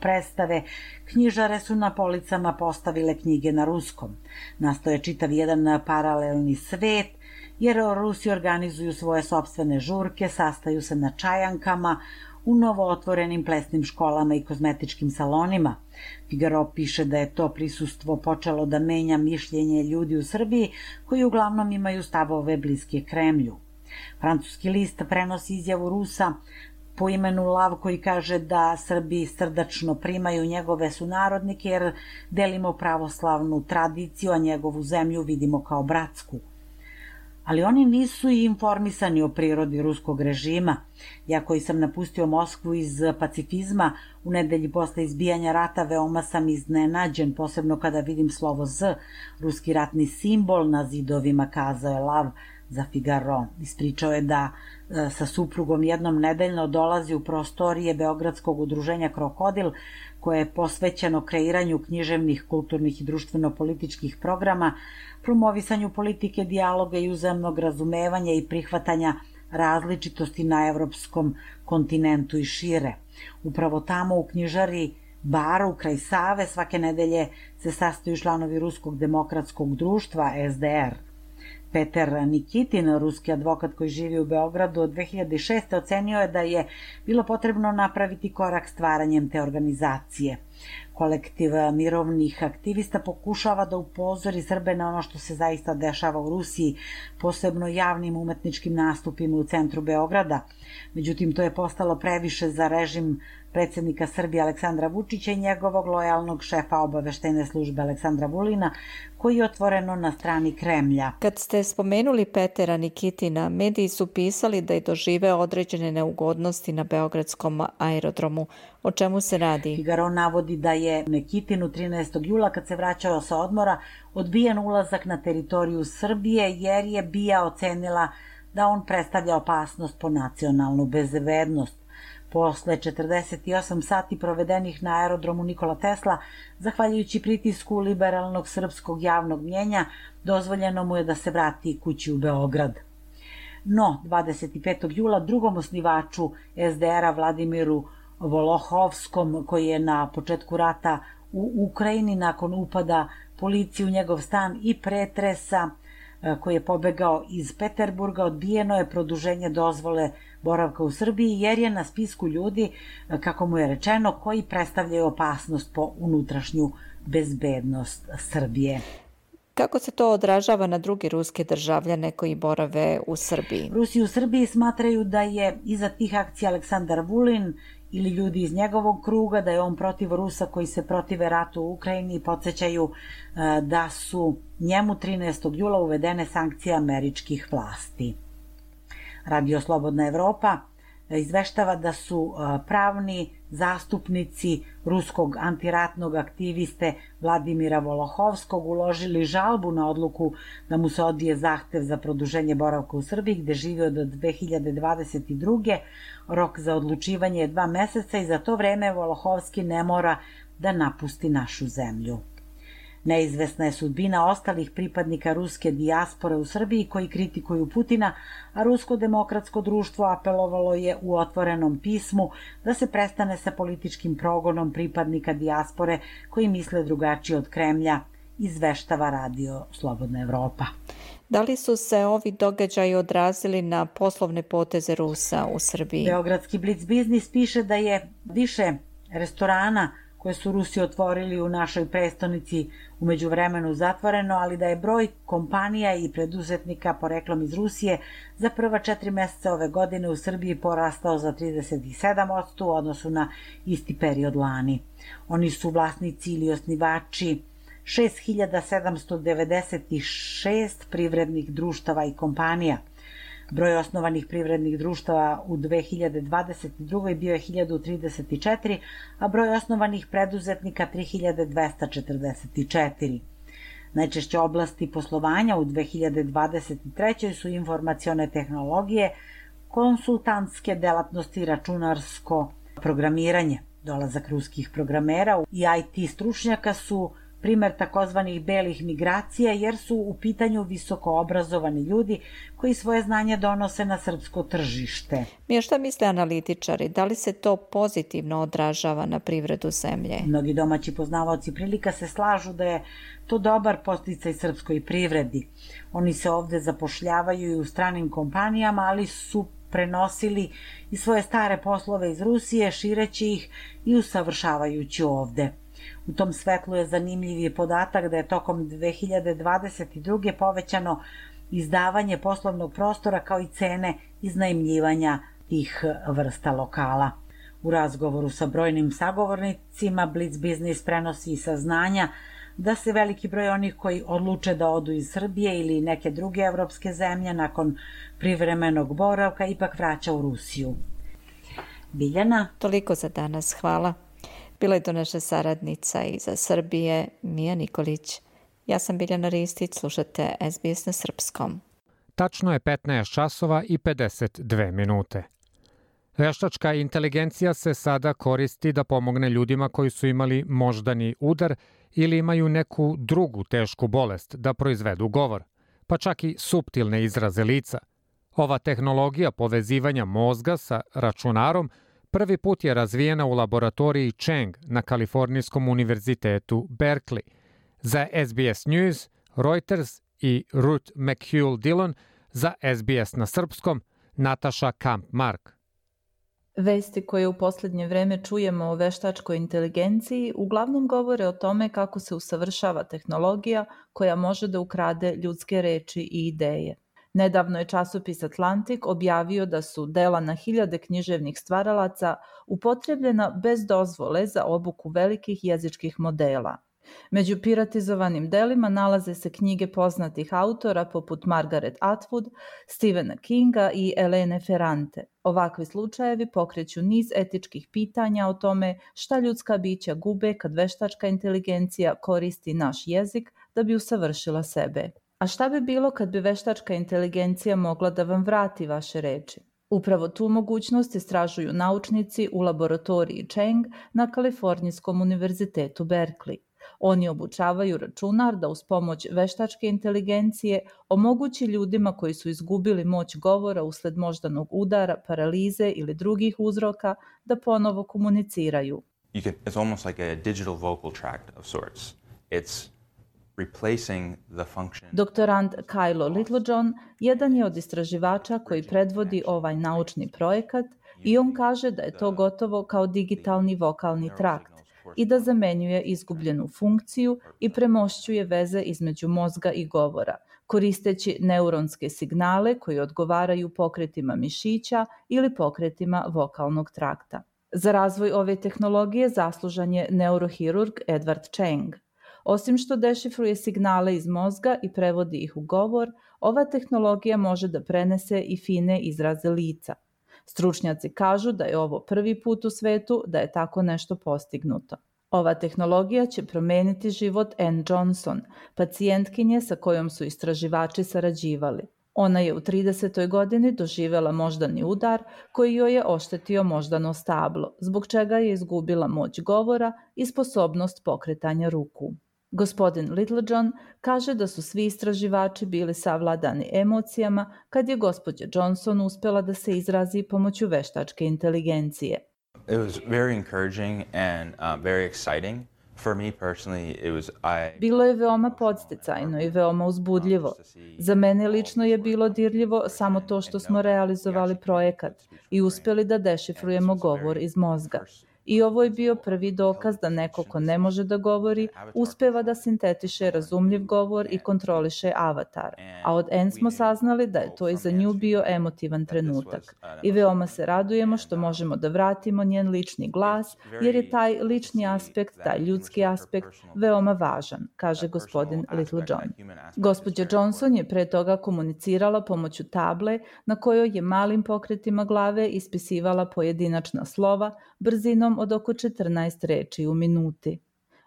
predstave. Knjižare su na policama postavile knjige na ruskom. Nastoje čitav jedan paralelni svet, jer Rusi organizuju svoje sobstvene žurke, sastaju se na čajankama, u novo otvorenim plesnim školama i kozmetičkim salonima. Figaro piše da je to prisustvo počelo da menja mišljenje ljudi u Srbiji koji uglavnom imaju stavove bliske Kremlju. Francuski list prenosi izjavu Rusa po imenu Lav koji kaže da Srbi srdačno primaju njegove sunarodnike jer delimo pravoslavnu tradiciju, a njegovu zemlju vidimo kao bratsku. Ali oni nisu i informisani o prirodi ruskog režima. Ja koji sam napustio Moskvu iz pacifizma, u nedelji posle izbijanja rata veoma sam iznenađen, posebno kada vidim slovo Z, ruski ratni simbol na zidovima, kazao je Lav za Figaro. Ispričao je da e, sa suprugom jednom nedeljno dolazi u prostorije Beogradskog udruženja Krokodil, koje je posvećeno kreiranju književnih, kulturnih i društveno-političkih programa, promovisanju politike dijaloga i uzemnog razumevanja i prihvatanja različitosti na evropskom kontinentu i šire. Upravo tamo u knjižari Baru kraj Save svake nedelje se sastaju članovi Ruskog demokratskog društva SDR. Peter Nikitin, ruski advokat koji živi u Beogradu od 2006. ocenio je da je bilo potrebno napraviti korak stvaranjem te organizacije. Kolektiv mirovnih aktivista pokušava da upozori Srbe na ono što se zaista dešava u Rusiji, posebno javnim umetničkim nastupima u centru Beograda. Međutim, to je postalo previše za režim predsednika Srbije Aleksandra Vučića i njegovog lojalnog šefa obaveštajne službe Aleksandra Vulina, koji je otvoreno na strani Kremlja. Kad ste spomenuli Petera Nikitina, mediji su pisali da je dožive određene neugodnosti na Beogradskom aerodromu. O čemu se radi? Figaro navodi da je Nikitinu 13. jula, kad se vraćao sa odmora, odbijen ulazak na teritoriju Srbije jer je Bija ocenila da on predstavlja opasnost po nacionalnu bezbednost. Posle 48 sati provedenih na aerodromu Nikola Tesla, zahvaljujući pritisku liberalnog srpskog javnog mnjenja, dozvoljeno mu je da se vrati kući u Beograd. No, 25. jula drugom osnivaču SDR-a Vladimiru Volohovskom, koji je na početku rata u Ukrajini nakon upada policije u njegov stan i pretresa e, koji je pobegao iz Peterburga, odbijeno je produženje dozvole boravka u Srbiji jer je na spisku ljudi, e, kako mu je rečeno, koji predstavljaju opasnost po unutrašnju bezbednost Srbije. Kako se to odražava na druge ruske državljane koji borave u Srbiji? Rusi u Srbiji smatraju da je iza tih akcija Aleksandar Vulin ili ljudi iz njegovog kruga, da je on protiv Rusa koji se protive ratu u Ukrajini i podsjećaju e, da su njemu 13. jula uvedene sankcije američkih vlasti. Radio Slobodna Evropa izveštava da su pravni zastupnici ruskog antiratnog aktiviste Vladimira Volohovskog uložili žalbu na odluku da mu se odije zahtev za produženje boravka u Srbiji gde žive od 2022. Rok za odlučivanje je dva meseca i za to vreme Volohovski ne mora da napusti našu zemlju. Neizvesna je sudbina ostalih pripadnika ruske dijaspore u Srbiji koji kritikuju Putina, a Rusko demokratsko društvo apelovalo je u otvorenom pismu da se prestane sa političkim progonom pripadnika dijaspore koji misle drugačije od Kremlja, izveštava radio Slobodna Evropa. Da li su se ovi događaji odrazili na poslovne poteze Rusa u Srbiji? Beogradski Blitz Biznis piše da je više restorana koje su Rusi otvorili u našoj prestonici umeđu vremenu zatvoreno, ali da je broj kompanija i preduzetnika poreklom iz Rusije za prva četiri meseca ove godine u Srbiji porastao za 37% u odnosu na isti period lani. Oni su vlasnici ili osnivači 6796 privrednih društava i kompanija – Broj osnovanih privrednih društava u 2022. bio je 1034, a broj osnovanih preduzetnika 3244. Najčešće oblasti poslovanja u 2023. su informacione tehnologije, konsultantske delatnosti računarsko programiranje. Dolazak ruskih programera i IT stručnjaka su primer takozvanih belih migracija jer su u pitanju visoko obrazovani ljudi koji svoje znanje donose na srpsko tržište. Mija, šta misle analitičari? Da li se to pozitivno odražava na privredu zemlje? Mnogi domaći poznavaoci prilika se slažu da je to dobar posticaj srpskoj privredi. Oni se ovde zapošljavaju i u stranim kompanijama, ali su prenosili i svoje stare poslove iz Rusije, šireći ih i usavršavajući ovde. U tom svetlu je zanimljiv podatak da je tokom 2022. povećano izdavanje poslovnog prostora kao i cene iznajmljivanja tih vrsta lokala. U razgovoru sa brojnim sagovornicima Blitz Business prenosi i saznanja da se veliki broj onih koji odluče da odu iz Srbije ili neke druge evropske zemlje nakon privremenog boravka ipak vraća u Rusiju. Biljana? Toliko za danas, hvala. Bila je to naša saradnica iza Srbije, Mija Nikolić. Ja sam Biljana Ristić, slušate SBS na Srpskom. Tačno je 15 časova i 52 minute. Veštačka inteligencija se sada koristi da pomogne ljudima koji su imali moždani udar ili imaju neku drugu tešku bolest da proizvedu govor, pa čak i subtilne izraze lica. Ova tehnologija povezivanja mozga sa računarom – prvi put je razvijena u laboratoriji Cheng na Kalifornijskom univerzitetu Berkeley. Za SBS News, Reuters i Ruth McHugh Dillon za SBS na srpskom, Nataša Kamp-Mark. Vesti koje u poslednje vreme čujemo o veštačkoj inteligenciji uglavnom govore o tome kako se usavršava tehnologija koja može da ukrade ljudske reči i ideje. Nedavno je časopis Atlantik objavio da su dela na hiljade književnih stvaralaca upotrebljena bez dozvole za obuku velikih jezičkih modela. Među piratizovanim delima nalaze se knjige poznatih autora poput Margaret Atwood, Stephena Kinga i Elene Ferrante. Ovakvi slučajevi pokreću niz etičkih pitanja o tome šta ljudska bića gube kad veštačka inteligencija koristi naš jezik da bi usavršila sebe. A šta bi bilo kad bi veštačka inteligencija mogla da vam vrati vaše reči? Upravo tu mogućnost istražuju naučnici u laboratoriji Cheng na Kalifornijskom univerzitetu Berkeley. Oni obučavaju računar da uz pomoć veštačke inteligencije omogući ljudima koji su izgubili moć govora usled moždanog udara, paralize ili drugih uzroka da ponovo komuniciraju. You can, it's almost like a digital vocal tract of sorts. It's Doktorant Kylo Littlejohn jedan je od istraživača koji predvodi ovaj naučni projekat i on kaže da je to gotovo kao digitalni vokalni trakt, i da zamenjuje izgubljenu funkciju i premošćuje veze između mozga i govora, koristeći neuronske signale koji odgovaraju pokretima mišića ili pokretima vokalnog trakta. Za razvoj ove tehnologije zaslužan je neurohirurg Edward Cheng. Osim što dešifruje signale iz mozga i prevodi ih u govor, ova tehnologija može da prenese i fine izraze lica. Stručnjaci kažu da je ovo prvi put u svetu da je tako nešto postignuto. Ova tehnologija će promeniti život Ann Johnson, pacijentkinje sa kojom su istraživači sarađivali. Ona je u 30. godini doživela moždani udar koji joj je oštetio moždano stablo, zbog čega je izgubila moć govora i sposobnost pokretanja ruku. Gospodin Littlejohn kaže da su svi istraživači bili savladani emocijama kad je gospođa Johnson uspela da se izrazi pomoću veštačke inteligencije. It was very encouraging and uh, very exciting. For me personally, it was I Bilo je veoma podsticajno i veoma uzbudljivo. Za mene lično je bilo dirljivo samo to što smo realizovali projekat i uspeli da dešifrujemo govor iz mozga. I ovo je bio prvi dokaz da neko ko ne može da govori uspeva da sintetiše razumljiv govor i kontroliše avatar. A od N smo saznali da je to i za nju bio emotivan trenutak. I veoma se radujemo što možemo da vratimo njen lični glas, jer je taj lični aspekt, taj ljudski aspekt veoma važan, kaže gospodin Little John. Gospođa Johnson je pre toga komunicirala pomoću table na kojoj je malim pokretima glave ispisivala pojedinačna slova brzinom od oko 14 reči u minuti.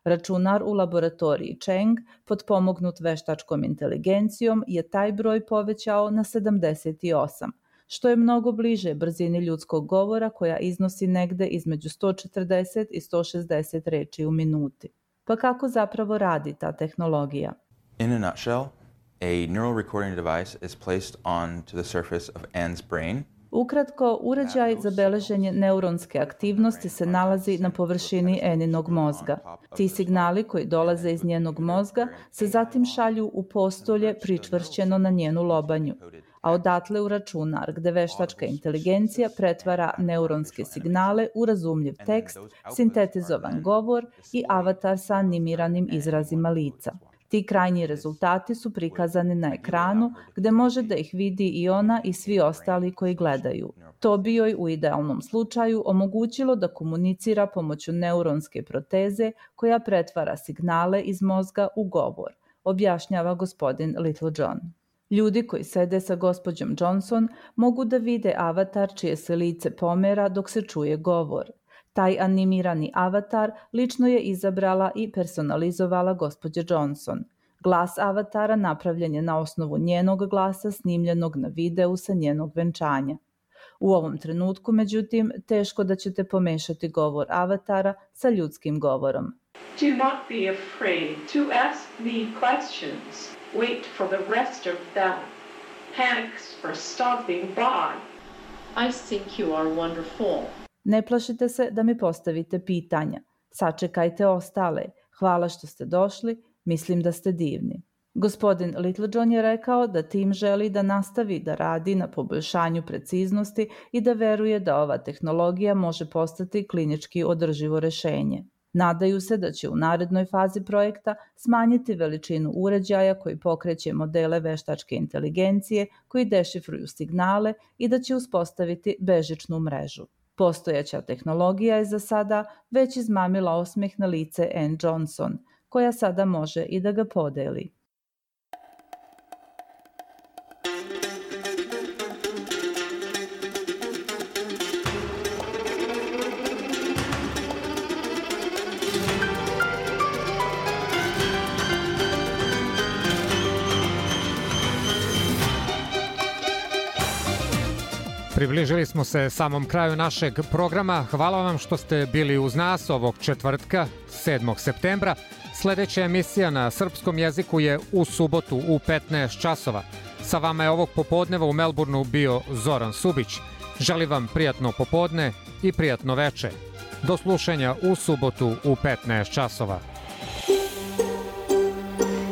Računar u laboratoriji Cheng, potpomognut veštačkom inteligencijom, je taj broj povećao na 78, što je mnogo bliže brzini ljudskog govora koja iznosi negde između 140 i 160 reči u minuti. Pa kako zapravo radi ta tehnologija? In a nutshell, a neural recording device is placed onto the surface of Anne's brain Ukratko, uređaj za beleženje neuronske aktivnosti se nalazi na površini Eninog mozga. Ti signali koji dolaze iz njenog mozga se zatim šalju u postolje pričvršćeno na njenu lobanju, a odatle u računar gde veštačka inteligencija pretvara neuronske signale u razumljiv tekst, sintetizovan govor i avatar sa animiranim izrazima lica. Ti krajnji rezultati su prikazani na ekranu gde može da ih vidi i ona i svi ostali koji gledaju. To bi joj u idealnom slučaju omogućilo da komunicira pomoću neuronske proteze koja pretvara signale iz mozga u govor, objašnjava gospodin Little John. Ljudi koji sede sa gospođom Johnson mogu da vide avatar čije se lice pomera dok se čuje govor. Taj animirani avatar lično je izabrala i personalizovala gospođa Johnson. Glas avatara napravljen je na osnovu njenog glasa snimljenog na videu sa njenog venčanja. U ovom trenutku, međutim, teško da ćete pomešati govor avatara sa ljudskim govorom. Do not be afraid to ask me questions. Wait for the rest of them. Thanks for stopping by. I think you are wonderful. Ne plašite se da mi postavite pitanja. Sačekajte ostale. Hvala što ste došli, mislim da ste divni. Gospodin Littlejohn je rekao da tim želi da nastavi da radi na poboljšanju preciznosti i da veruje da ova tehnologija može postati klinički održivo rešenje. Nadaju se da će u narednoj fazi projekta smanjiti veličinu uređaja koji pokreće modele veštačke inteligencije koji dešifruju signale i da će uspostaviti bežičnu mrežu. Postojeća tehnologija je za sada već izmamila osmeh na lice Ann Johnson, koja sada može i da ga podeli. Približili smo se samom kraju našeg programa. Hvala vam što ste bili uz nas ovog četvrtka, 7. septembra. Sledeća emisija na srpskom jeziku je u subotu u 15 časova. Sa vama je ovog popodneva u Melbourneu bio Zoran Subić. Želim vam prijatno popodne i prijatno veče. Do slušanja u subotu u 15 časova.